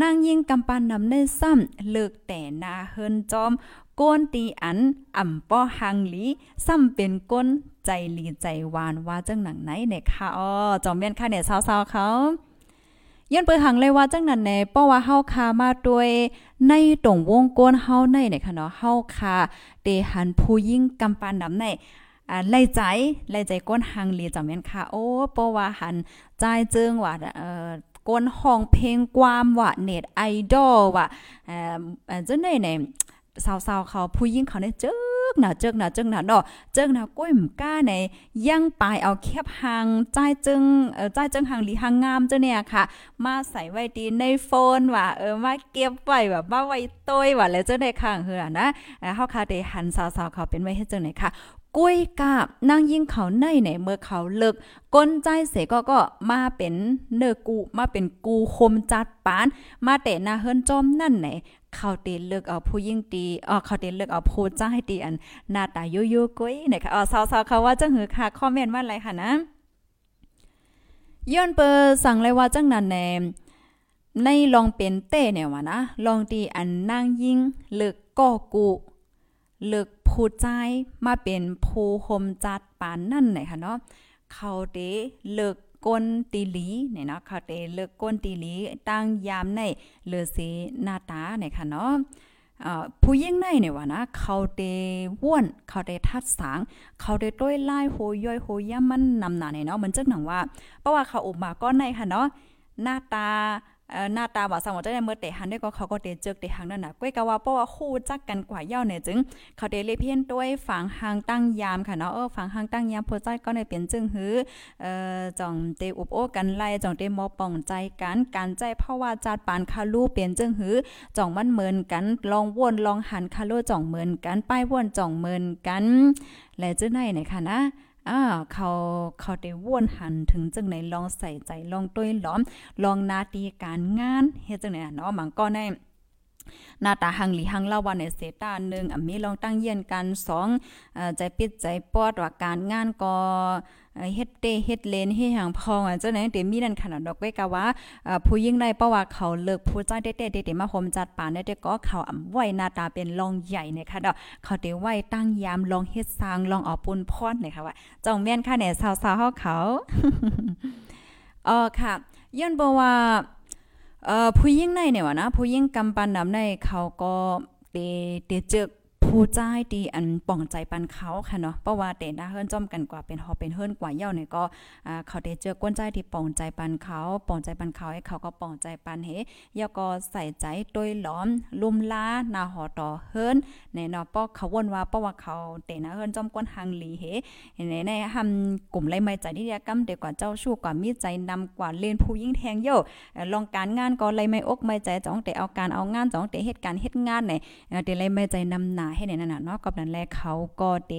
นางยิ่งกำปันนำในซ้ำเลิกแต่นาเฮินจอมก้นตีอันอ่ำป้อหังหลีซ้ำเป็นก้นใจลีใจหวานว่าจังหนังไหนเนี่ยค่ะอ๋อจอมแม่นค่ะเนี่ยสาวๆเขา ย้อนเปิดหังเลยว่าจังนั้นแน่เพราะว่าเฮาคามาด้วยในตรงวงกลเฮาในเนี่ยค่ะเนาะเฮาคาเตหันผู้ยิ่งกำปานนำในอ่าไล่ใจไล่ใจก้นหังเลีจำแม่นค่ะโอ้เพราะว่าหันใจเจิงว่าเอ่อก้นห้องเพลงความว่าเน็ตไอดอลว่าเอ่อจังได๋เนี่ยสาวๆเขาผู้หญิงเขาเนี่ยเจอ กหนาเจิกหนาเจิกหนาเนาเจิกหนาก้อยมก้าในยังปลายเอาแคบหางใจจึงเออใจจึงหางหลีหางงามเจ้าเนี่ยค่ะ มาใส่ไว้ดีในโฟนว่าเออมาเก็บไว้แบบมาไว้ต้ยว่าแล้วเจ้าได้ข้างเฮือนะเฮาค่ะได้หันสาวๆเขาเป็นไว้ให้จังไหนค่ะกุ้ยกาบนางยิงเขาในไหนเมื่อเขาเลิกก้นใจเสก็ก็มาเป็นเนื้อกูมาเป็นกูคมจัดปาน มาแต่นาเฮิรนจอมนั่นไหน เขาเตนเลือกเอาผู้ยิ่งตีอ๋อเขาเตนเลือกเอาผู้าใจตีอันหน้าตายุยุกุ้ยนะคะอ๋อสาวๆเขาว่าจังหือค่ะคอมเมนต์ว่าอะไรค่ะนะย้อนเปอร์สั่งเลยว่าจังนั้นแน่ในลองเป็นเต้เนี่ยว่านะลองตีอันนางยิ่งเลิกก่อกูเลิกผู้ใจมาเป็นผู้หมจัดปานนั่นไหนค่ะเนาะเขาเตเลิก ก้นตีหลีเนี่ยเนาะเขาเตเลิกก้นตีหลีตั้งยามในเลือสีหน้าตาเนี่ยค่ะเนาะผู้ยิ่งในเนี่ยว่านะ เขาเตว่วนเขาเตทัดสาง เขาเตต้วยไล่โหย่อยโหย่ามันนำหนาเนี่ยเนาะมันจึงหนังว่าเพราะว่าเขาอุบมาก็ในค่ะเนาะหน้าตา หน้าตาว่าสังว่าจะได้เมื่อเตหันได้ก็เขาก็เตเจอกเตหังนั่นน่ะก้อยกะว่าเพราะว่าคู่จักกันกว่าเย่าเนี่ยจึง เขาเตเลยเพี้ยนด้วยฝังหางตั้งยามค่ะเนาะเออฝังหางตั้งยามพอใจก็ในเปลี่ยนจึงหือเอ่อจ่องเตอุบโอกันไล่จ่องเตมอป่องใจกันการใจเพราะว่าจัดปานคาลูเปลี่ยนจึงหือจ่องมันเหมือนกันลองวนลองหันคาลูจ่องเหมือนกันป้ายวนจ่องเหมือนกัน และจึงไหนไหนค่ะนะ อ่าเขาเขาได้ว่นหันถึงจังไหนลองใส่ใจลองต้วยล้อม ลองนาตีการงานเฮ็ดจังไหนเนาะมันก็ใน หน้าตาหังหลีหังเล่าวันในเซตาหนึ่งอะมีลองตั้งเยียนกันสองใจปิดใจปอดว่าการงานก็เฮ็ดเตเฮ็ดเลนเฮ็ดหางพองอะเจ้าไหนเตมมีนั่นขนาดดอกไว้กะว่าผู้ยิ่งได้เพราะว่าเขาเลิกผู้ใจเต้ๆเตมาโฮมจัดป่านได้ก็เขาอ่ำไว้หน้าตาเป็นรองใหญ่นี่ยค่ะดอกเขาเตไว้ตั้งยามลองเฮ็ดสร้างลองเอาปุนพรเนี่ยค่ะว่าจ้องแม่นค่ะเนี่ยสาวๆเฮาเขาอ๋อค่ะย้อนบ่ว่า เอ่อผู้หญิงในเนี่ยว่านะผู้หญิงกำปันนำในเขาก็เตเตเจอ ผู้ใจดีอันป่องใจปันเขาค่ะเนาะเพราะว่าเตนะเฮิรนจ้อมกันกว่าเป็นฮอเป็นเฮิรนกว่าเย่าเนี่ยก็เขาได้เจอก้นใจที่ป่องใจปันเขาป่องใจปันเขาให้เขาก็ป่องใจปันเฮย่าก็ใส่ใจโดยหลอม ลุ่มล้านาหอต่อเฮิรนในเนาะเพราะเขาวนว่าเพราะว่าเขาเตนะเฮิรนจ้อมก้นหังหลีเฮในในทำกลุ่มไรไม่ใจที่ยกรรมเด็กกว่าเจ้าชู้กว่ามีใจนำกว่าเล่นผู้ยิ่งแทงโยลองการงานก็ไรไม่อกไม่ใจจ้องแต่เอาการเอางานจ้องแต่เหตุการณ์เหตุงานไหนเดี๋ยวไรไม่ใจนำหนาให้ในนั้นน่ะเนาะกับนั้นแลเขาก็เต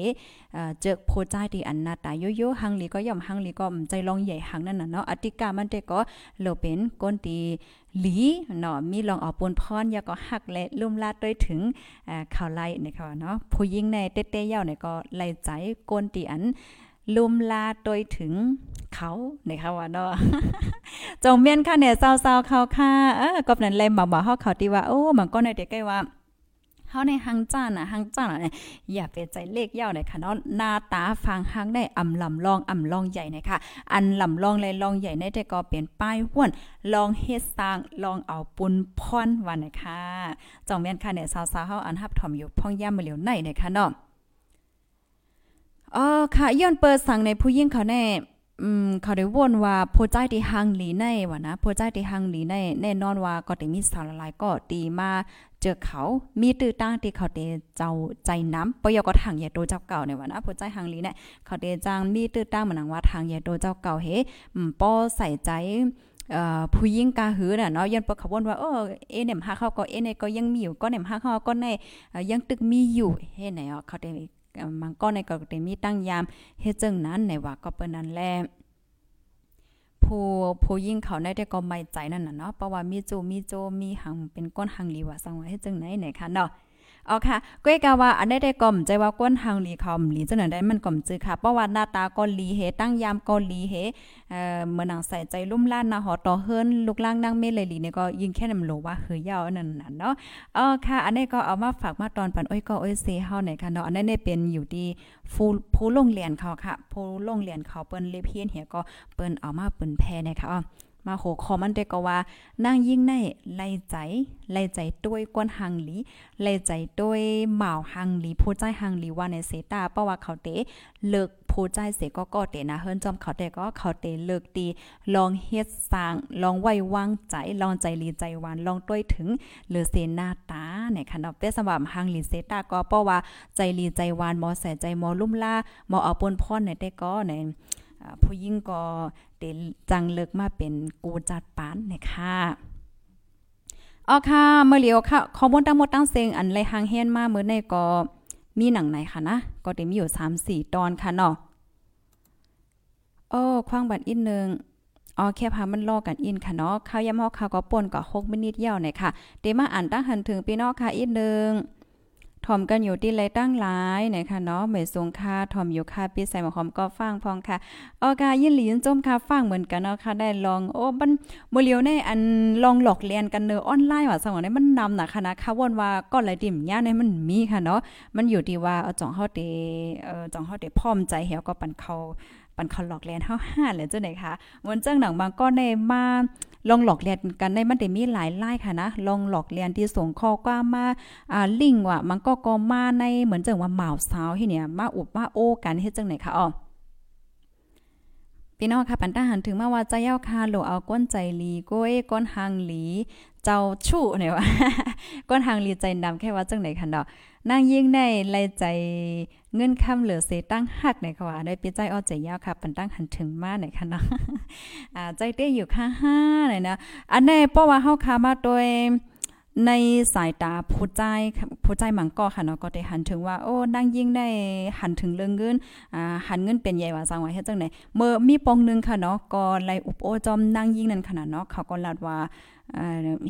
เจอโพใจที่อันนาตาโยโย่หังลีก็ย่อมหังลีก็ใจลองใหญ่หังนั่นน่ะเนาะอติกามันเตก็โลเป็นก้นตีหลีเนาะมีลองเอาปนพรยาก็หักและลุ่มลาดด้วยถึงข่าวไล่นะคะเนาะผู้หญิงในเต้ๆยาวเนี่ยก็ไล่ใจก้นตีอันลุมลาโดยถึงเขาเนี่ยค่ะว่าเนาะจงเมียนค่ะเนี่ยเศร้าๆเขาค่ะเออก็นั้นเลยมาบอกเฮาเขาที่ว่าโอ้มันก็ในเด็กใกล้ว่า เฮาในหังจ้าน่ะหังจ้าน่ะอย่าไปใจเลขยาวเลยค่ะเนาะหน้าตาฟังหังได้อ่ำลำลองอ่ำลองใหญ่นะคะอันลำลองเลยลองใหญ่ในแต่ก็เป็นป้ายห้วนลองเฮ็ดสร้างลองเอาปุนพรวันนะคะจองแม่นค่ะเนี่ยสาวๆเฮาอันฮับถ่อมอยู่พ่องย่ำมาเหลียวในนะคะเนาะอ๋อค่ะย้อนเปิดสั่งในผู้หญิงเขาแน่อืมเขาได้วนว่าโพใจที่หังหลีในว่านะโพใจที่หังหลีในแน่นอนว่าก็ได้มีสาวหลายก็ดีมา เจอเขามีตื้อตั้งที่เขาเตเจ้าใจน้ำปยก็ทางใหญ่โตเจ้าเก่าในว่านะโพใจหังลีเนี่ยเขาเตจางมีตื้อตั้งเหมือนว่าทางใหญ่โตเจ้าเก่าเฮป้อใส่ใจผู้หญิงกาหือน่ะเนาะยันประขบวนว่าเออเอเนมฮักเขาก็เอเนก็ยังมีอยู่ก็เนมฮักเขาก็ในยังตึกมีอยู่เฮ็ดไหนอะเขาได้มันก็ในก็ได้มีตั้งยามเฮ็ดจังนั้นในว่าก็เปิ้นนั้นแหละ ผู้ผู้ยิ่งเขาได้แต่ก็ไม่ใจนั่นน่ะเนาะเพราะว่ามีโจมีโจมีหังเป็นก้นหังลีว่าสังว่าเฮ็ดจังไหนไหนค่ะเนาะ อ๋อค่ะก้อยกาว่าอันได้ได้ก่อมใจว่าก้นหางหลีคอมหลีจังได๋มันก่อมจือค่ะเพราะว่าหน้าตาก็หลีเฮตั้งยามก็หลีเฮเอ่อเมื่อนังใส่ใจลุ่มล้านนะหอต่อเฮิรนลูกล่างนางเมเลยหลีเนี่ยก็ยิงแค่นำโลว่าเฮือยาวนั่นน่ะเนาะอ๋อค่ะ อันนี้ก็เอามาฝากมาตอนปันอ้อยก็อ้อยเซเฮาหน่อยค่ะเนาะอันนี้เนี่ยเป็นอยู่ที่ฟูผู้โรงเรียนเขาค่ะผู้โรงเรียนเขาเปิ้นเลเพียนเหียก็เปิ้นเอามาเปิ้นแพ้นะคะอ๋อ มาโหคอมันได้ก็ว่านางยิ่งในไล่ใจไล่ใจด้วยกวนหังหลีไล่ใจด้วยหมาหังหลีผู้ใจหังหลีว่าในเสตาเพราะว่าเขาเตเลิกผู้ใจเสก็ก็เตนะเฮิรนจอมเขาเตก็เขาเตเลิกดีลองเฮ็ดสร้างลองไว้วางใจลองใจลีใจหวานลองต้วยถึงหรือเสหน้าตาในคันเอาเปสำหรับหังหลีเสตาก็เพราะว่าใจลีใจหวานมอใส่ใจมอลุ่มล่ามอเอาปนพรในแต่ก็ใน ผู้หญิงก็เตจังเลิกมาเป็นกูจัดปานนะคะอ๋อค่ะเมื่อเลียวค่ะข้อมูลทั้งหมดตั้งเซงอันไรหางเฮียนมาเมื่อในก็มีหนังไหนค่ะนะ ก็เต็มีอยู่3-4ตอนค่ะเนาะโอ้คว้างบัดอีกนึงอ๋อแค่พามันลอกันอินค่ะเนาะข้าวยำฮอกข้าวก็ป่นก็6มินิตยาวหน่อยค่ะ เดมาอ่านตั้งหันถึงพี่น้องค่ะอีกนึง ถอมกันอยู่ที่ไรตั้งหลายนะคะเนาะเหมยสงค่าถอมอยู่ค่าปีใส่หมอหอมก็ฟังพองค่ะออกายินหลีนจมค่ะฟังเหมือนกันเนาะค่ะได้ลองโอ้มันบ่เลียวในอันลองหลอกเรียนกันเนอออนไลน์ว่าสมองนี้มันนำน่ะค่ะนะค่ะวนว่าก็ไหลดิ่มย่าในมันมีค่ะเนาะมันอยู่ที่ว่าเอาจ่องเฮาเตเอ่อจ่องเฮาเตพร้อมใจเหี่ยวก็ปันเขา ปันเขาหลอกเลียนเฮาห้าเลยจ้าไหนคะวันจ้าหนังบางก็ในมาลองหลอกเลียนกันในมันได้มีหลายไล่ค่ะนะ ลองหลอกเลียนที่ส่งข้อความมาอ่าลิงก์ว่ะมันก็ก็มาในเหมือนจังว่าหมาวสาวที่เนี่ย มาอุบมาโอ้กันเฮ็ดจังไหนคะอ๋อ พี่น้องค่ะปันตาหันถึงมาว่าใจเย้าคาโหลเอาก้นใจลีก้อยก้นหางหลี เจ้าชู้เนี่ยว่าก้นหางหลีใจดำแค่ว่าจังไหนคันดอกนางยิ่งได้ไลใจเงินคำเหลือเสตั้งหักในค่ะว่าได้ปีใจอ้อใจยาวค่ะปันตั้งหันถึงมาในค่ะเนาะอ่าใจเต้อยู่ค่าห้าเลยนะอันนี้เพราะว่าเฮาคามาโดย ในสายตาผู้ใจผู้ใจมังก็ค่ะเนาะก็ได้หันถึงว่าโอ้นางยิ่งได้หันถึงเรื่องเงินอ่าหันเงินเป็นใหญ่ว่าจังว่าเฮ็ดจังได๋เมื่อมีปองนึงค่ะเนาะก็ไลอุบโอจอมนางยิ่งนั่นขนาดเนาะเขาก็ลาดว่า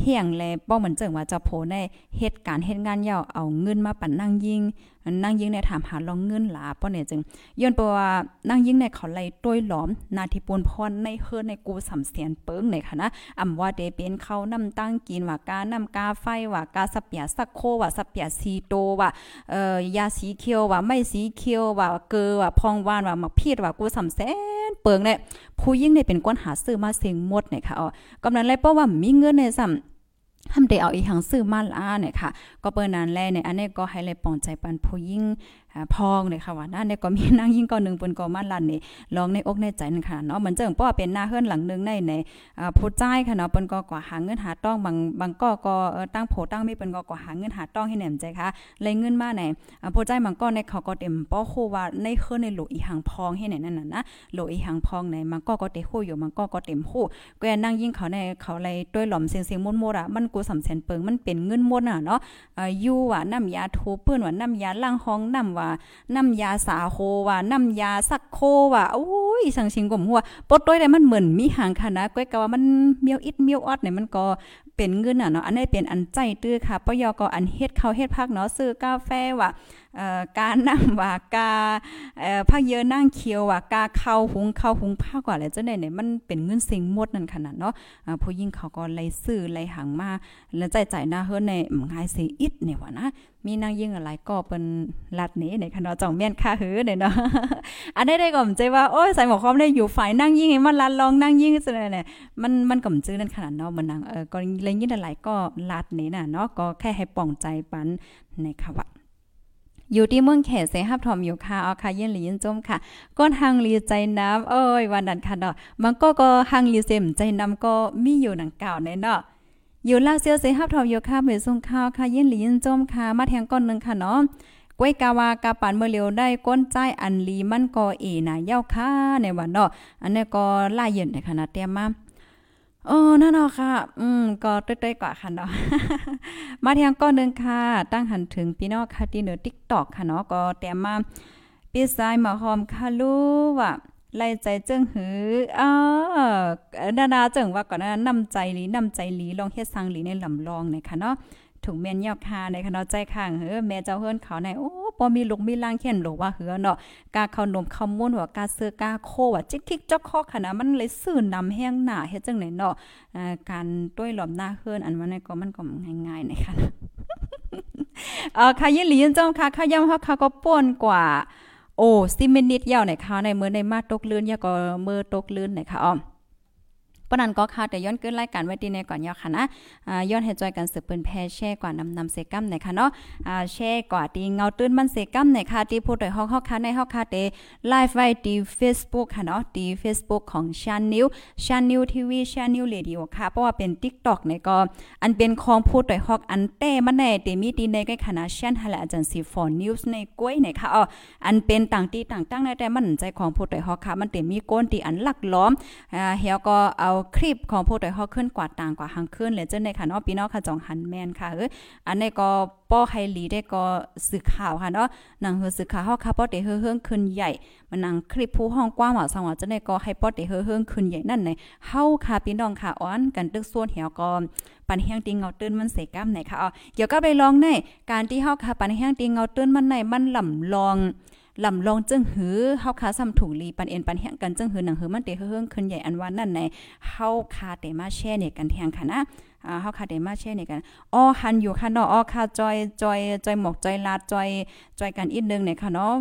เฮียงแลป้อเหมือนเจิงว่าจะโพในเหตุการณ์เหตุงานยาวเอาเงินมาปั่นนั่งยิงนั่งยิงในถามหาลองเงินหลาป้อเนี่ยจึงย้อนเพราะว่านั่งยิงในเขาไล่ต้วยหลอม นาทีปูนพรในเฮือในกูสำเสียนเปิงในค่ะนะอำว่าเดเป็นเขานำตั้งกินว่ากานำกาไฟว่ากาสเปียสักโคว่าสเปียซีโตว่าเอ่อยาสีเขียวว่าไม่สีเขียวว่าเกอว่าพองวานว่ามักพีดว่ากูสำแสนเปิงเนี่ยผู้ยิ่งเนี่ยเป็นก้นหาซื้อมาเสียงหมดเนี่ยค่ะอ๋อกำนันเลยเพราว่ามีเงินในซ้ำทำได้เอาอีหังซื้อมาละเนี่ยค่ะ ก็เปิ้นนั้นแลเนี่ยอันนี้ก็ให้เลยปองใจปันผู้ยิ่ง พองเลยค่ะว่านั่นเนี่ยก็มีนางยิ่งก็นึงเปิ้นก็มาลั่นนี่ลองในอกในใจนั่ค่ะเนาะเหมือนเจิงป้อเป็นหน้าเฮือนหลังนึงในในผู้จ่ายค่ะเนาะเปิ้นก็กว่าหาเงินหาต้องบางบางก็ก็ตั้งโผตั้งไมีเปิ้นก็กว่าหาเงินหาต้องให้แหนมใจค่ะเลยเงินมาไหนผู้จ่ายบางก็ในเขาก็เต็มป้อคู่ว่าในเฮือนในหลูอีหังพองให้ไหนนั่นน่ะนะหลูอีหังพองในมันก็ก็เตคู่อยู่มันก็ก็เต็มคู่ก็นั่งยิ่งเขาในเขาเลยด้วยหล่อมเสียงเสียงมดๆอะมันกูสำแสนเปิงมันเป็นเงินมดอะเนาะอยู่ว่าน้ำยาทูเปิ้นว่าน้ำยาล้างห้องน้ำว่าน้ำยาสาโคว่าน้ำยาสักโคว่าโอ้ยสังชิงกลมหัวปดด้วยได้มันเหมือนมีหางค่ะนะก้อยกะว่ามันเมียวอิดเมียวออดเนี่ยมันก็เป็นเงินอะเนาะอันนี้เป็นอันใจตื้อค่ะปยก็อันเฮ็ดเข้าเฮ็ดพักเนาะซื้อกาแฟว่าเอ่อการนำว่ากาเอ่อพักเยอะนั่งเคียวว่ากาเข้าหุงเข้าหุงผ้ากว่าอะไรจังได๋เนี่ยมันเป็นเงินเสิงหมดนั่นขนาดเนาะอ่ผู้หญิงเขาก็ไล่ซื้อไล่หังมาแล้วใจใจหน้าเฮือนในง่ายสิอิดเนี่ยว่านะ มีนางยิ่งอะไรก็เป็นลัดนี้ในคณะจ่องเมียนค่าหือเนี่ยเนาะอันนี้ได้ก็มใจว่าโอ้ยใส่หมอคอมได้อยู่ฝ่ายนั่งยิ่งมันลัดลองนั่งยิ่งซะเนี่ยมันมันก็มจื้อนั่นขนาดเนาะมันนางเออก็เลยยิ่งหลายก็ลัดนี้น่ะเนาะก็แค่ให้ป่องใจปันในค่ะว่าอยู่ที่เมืองแขกเสฮับทอมอยู่ค่ะเอาค่ะเย็นหลียินจมค่ะ ก้นหังลีใจน้ำเอ้ยวันนั้นค่ะเนาะมันก็ก็หังลีเซมใจน้ำก็มีอยู่หนังเก่าในเนาะ อยู่ลาเซียวเสฮับทอมอยู่ค่ะเมื่อส่งข้าวค่ะเย็นหลียินจมค่ะมาแทงก้อนนึงค่ะเนาะก้วยกาวากาปันเมื่อเร็วได้ก้นใจอันลีมันก็เอนะเย้าค่ะในวันเนาะอันนี้ก็ล่าเย็นในขณะเตรียมมาโอ้นั่นเนาะค่ะ อืม ก็เต้ยๆกว่าค่ะเนาะ มาเทียงก้อนนึงค่ะ ตั้งหันถึงพี่น้องค่ะที่เหนือ TikTok ค่ะเนาะ ก็แต่มาปีซ้ายมาหอมค่ะรู้ว่า ไล่ใจเจิงหืออ้านานาเจิงว่าก่อนนั้นนำใจหลีนำใจหลีลองเฮ็ดสังหลีในลำลองในค่ะเนาะถุงเมียนยอกคาในคณะใจข้างเฮ้อแม่เจ้าเฮือนเขาในโอ้ปอมีลูกมีล่างเขียนหลว่าเหือเนาะกาเขานมเขาม้วนว่ากาเสื้อกาโคว่าจิกทิกจอกคอขนาดมันเลยซื่อนำแห้งหน้าเฮ็ดจังไหนเนาะการต้วยหลอมหน้าเฮือนอันมันก็มันก็ง่ายๆนะคะเอ่อค่ะยินหลียินจ้องค่ะข้าย่ำเฮาค่ะก็ป่นกว่า โอซิเมนิตยาวในค่ะในเมื่อในมาตกลื่นยาก็เมื่อตกลื่นไหนค่ะอ้อ ปนันก็ค่ะแต่ย้อนเกินรายการไว้ดีในก่อนยอค่ะนะอ่าย้อนให้จอยกันสืบปืนแพแช่กว่านำนำเซกัมในค่ะเนาะอ่าแช่กว่าตีเงาตื้นมันเซกัมในค่ะที่พูดโดยฮอกฮอกค่ะในฮอกค่ะเตไลฟ์ไว้ที่ Facebook ค่ะเนาะที่ Facebook ของชันนิวชันนิวทีวีชันนิวเรดิโอค่ะเพราะว่าเป็น TikTok ในก็อันเป็นของพูดโดยฮอกอันเต้มันแน่เตมีตีในใกล้คณะชันหละอาจารย์ซีฟอร์นิวส์ในก้วยในค่ะอ๋ออันเป็นต่างที่ต่างตั้งในแต่มันใจของพูดโดยฮอกค่ะมันเตมีก้นที่อันลักล้อมอ่าเฮียก็เอาคลิปของผู้ใดเฮาขึ้นกว่าต่างกว่าหังขึ้นเลยจังได๋ค่ะเนาะพี่น้องค่ะจองหันแมนค่ะเอ้ยอันนี้ก็ป้อให้หลีได้ก็สื่อข่าวค่ะเนาะหนังเฮือสื่อข่าวเฮาค่ะป้อได้เฮือๆขึ้นใหญ่มันหนังคลิปผู้ห้องกว้างหว่าสังว่าเจังได๋ก็ให้ป้อได้เฮือๆขึ้นใหญ่นั่นในเฮาค่ะพี่น้องค่ะอ้อนกันตึกส่วนเหี่ยวก็ปันแห้งติงเงาตื้นมันเสก้ำไหนค่ะอ๋อเดี๋ยวก็ไปลองในการที่เฮาค่ะปันแห้งติงเงาตื้นมันในมันลำลอง ลำลองจึงหือเฮาคาซ้ำถูกลีปันเอ็นปันแห่งกันจึงหือหนังหือมันเตเฮืองขึ้นใหญ่อันวันนั่นในเฮาคาเตมาแช่เนี่ยกันแทงค่ะนะอ่าเฮาคาเตมาแช่เนี่ยกันอ้อหันอยู่ค่ะเนาะอ้อคาจอยจอยจอยหมกจอยลาดจอยจอยกันอีกนึงเนี่ยค่ะเนาะ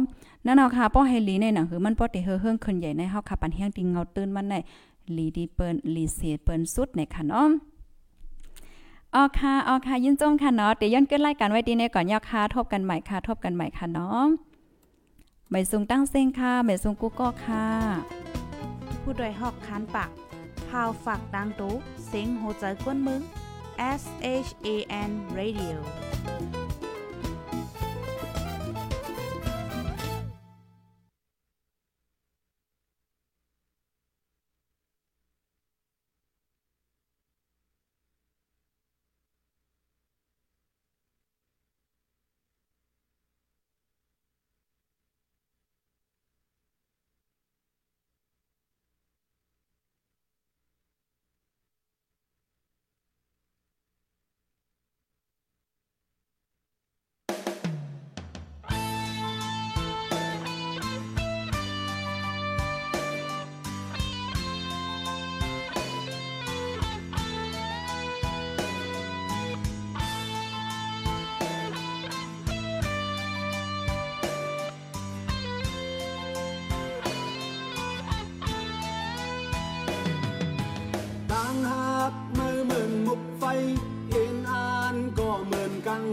นั่นเอาค่ะป้อให้ลีในหนังหือมันป้อเตเฮืองขึ้นใหญ่ในเฮาคาปันแหงติงเงาตื้นมันในลีดีเปิ้นลีเสียเปิ้นสุดในค่ะเนาะออค่ะออค่ะยินจงค่ะเนาะเดี๋ยวย้อนเกินรายการไว้ดีในก่อนยาค่ะทบกันใหม่ค่ะทบกันใหม่ค่ะเนาะ ไม่สูงตั้งเส้นค่ะใบสูงกูก็ค่ะ ผู้โดยหอกคันปากพาวฝากดังตู้เสียงโหใจกวนมึง S H A N Radio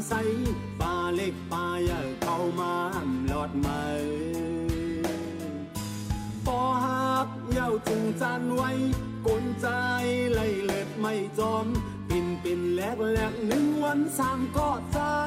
ใสปลาเล็กปลาใหญ่เข้ามาหลอดใหม่ปอหักเย้าจึงจานไว้กนใจไล่เล็ดไม่จอม ปินปินแลกแลกหนึ่งวันสามก็ตาย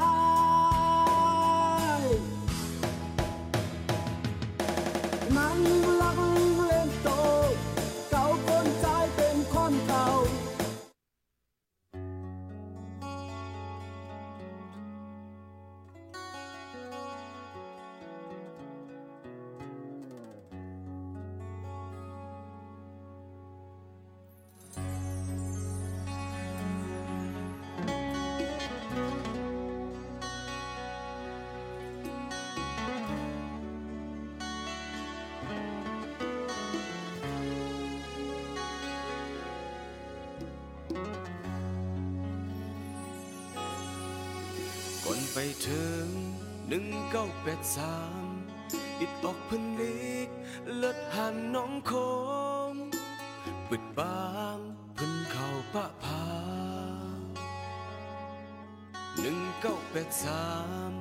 ก่อนไปถึงหนึ่งเก้าแปดสามอิดออกพันลิกเลิศหันน้องคงปิดบางพิ่นเข่าปะพาหนึ่งเก้าแปดสาม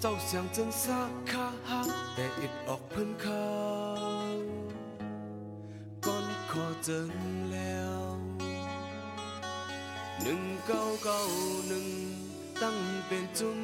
เจ้าเสียงจึงสักคาหักแต่อิดออกเพิ่นเขาก่อนขอจึง ตั้งเ